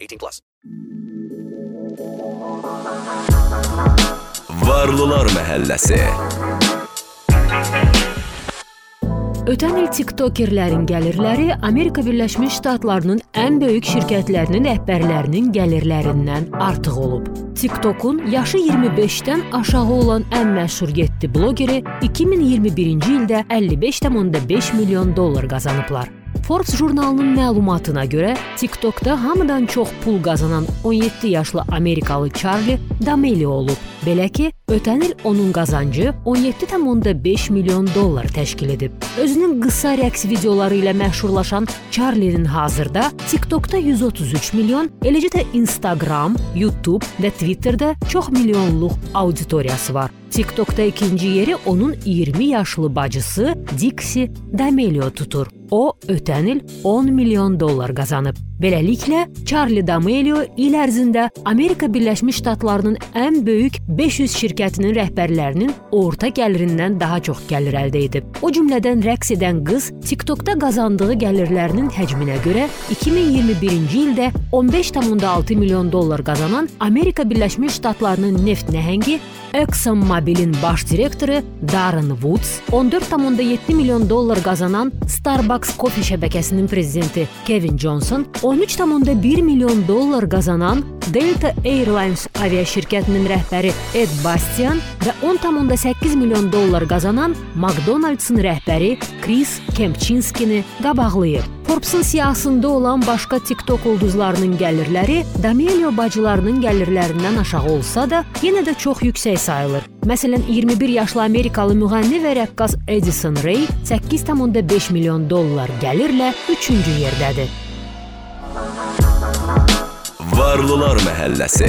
18 plus. Varlılar Məhəlləsi. Ötən il TikTokerlərin gəlirləri Amerika Birləşmiş Ştatlarının ən böyük şirkətlərinin rəhbərlərinin gəlirlərindən artıq olub. TikTokun yaşı 25-dən aşağı olan ən məşhur 7 bloqeri 2021-ci ildə 55,5 milyon dollar qazanıblar. Forbes jurnalının məlumatına görə TikTokda hamıdan çox pul qazanan 17 yaşlı Amerikalı Charlie D'Amelio olub. Belə ki, ötən il onun qazancı 17,5 milyon dollar təşkil edib. Özünün qısa rəqs videoları ilə məşhurlaşan Charlie-nin hazırda TikTokda 133 milyon, eləcə də Instagram, YouTube və Twitterdə çox milyonluq auditoriyası var. TikTokda ikinci yeri onun 20 yaşlı bacısı Dixie D'Amelio tutur. O ötən il 10 milyon dollar qazanıb. Beləliklə, Charlie D'Amelio il ərzində Amerika Birləşmiş Ştatlarının ən böyük 500 şirkətinin rəhbərlərinin orta gəlirindən daha çox gəlir əldə edib. O cümlədən rəqs edən qız TikTokda qazandığı gəlirlərinin həcminə görə 2021-ci ildə 15,6 milyon dollar qazanan Amerika Birləşmiş Ştatlarının neft nəhəngi ExxonMobilin baş direktoru Darren Woods, 14,7 milyon dollar qazanan Starbucks kofe şəbəkəsinin prezidenti Kevin Johnson, 13,1 milyon dollar qazanan Delta Airlines aviaşirkətinin rəhbəri Ed Bastian və 10,8 milyon dollar qazanan McDonald's-ın rəhbəri Chris Kempchinskini qabaqlayıb. Forbes-un siyahısında olan başqa TikTok ulduzlarının gəlirləri D'Amelio bacılarının gəlirlərindən aşağı olsa da, yenə də çox yüksək sayılır. Məsələn, 21 yaşlı Amerikalı müğənni və rəqqas Edison Ray 8,5 milyon dollar gəlirlə 3-cü yerdədir. Varlılar Məhəlləsi.